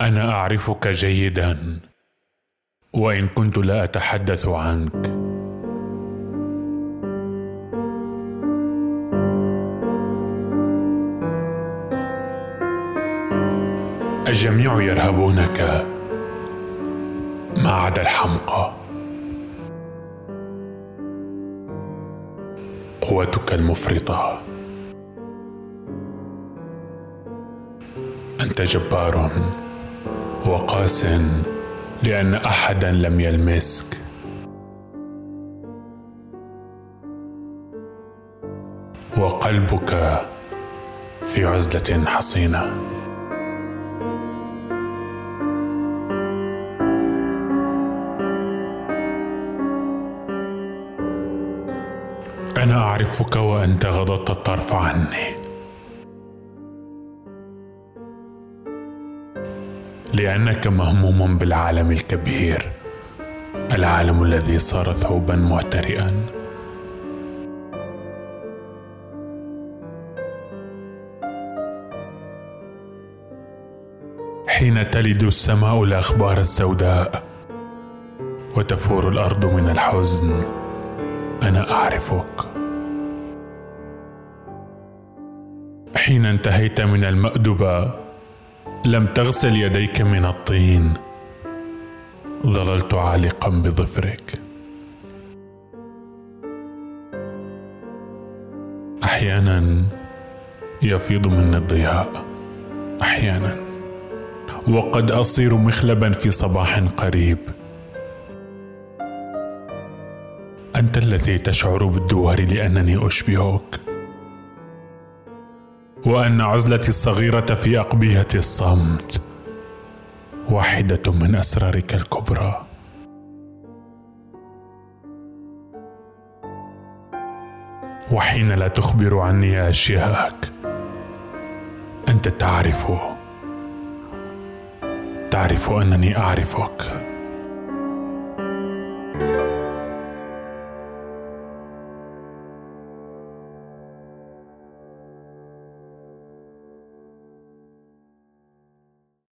أنا أعرفك جيدا وإن كنت لا أتحدث عنك. الجميع يرهبونك ما عدا الحمقى. قوتك المفرطة. أنت جبار. وقاس لأن احدا لم يلمسك. وقلبك في عزلة حصينة. أنا أعرفك وأنت غضضت الطرف عني. لأنك مهموم بالعالم الكبير العالم الذي صار ثوبا معترئا. حين تلد السماء الأخبار السوداء وتفور الأرض من الحزن أنا أعرفك. حين انتهيت من المأدبة لم تغسل يديك من الطين. ظللت عالقا بظفرك. أحيانا يفيض مني الضياء. أحيانا. وقد أصير مخلبا في صباح قريب. أنت الذي تشعر بالدوار لأنني أشبهك. وأن عزلتي الصغيرة في اقبيه الصمت واحدة من أسرارك الكبرى. وحين لا تخبر عني اشياءك أنت تعرف تعرف أنني أعرفك.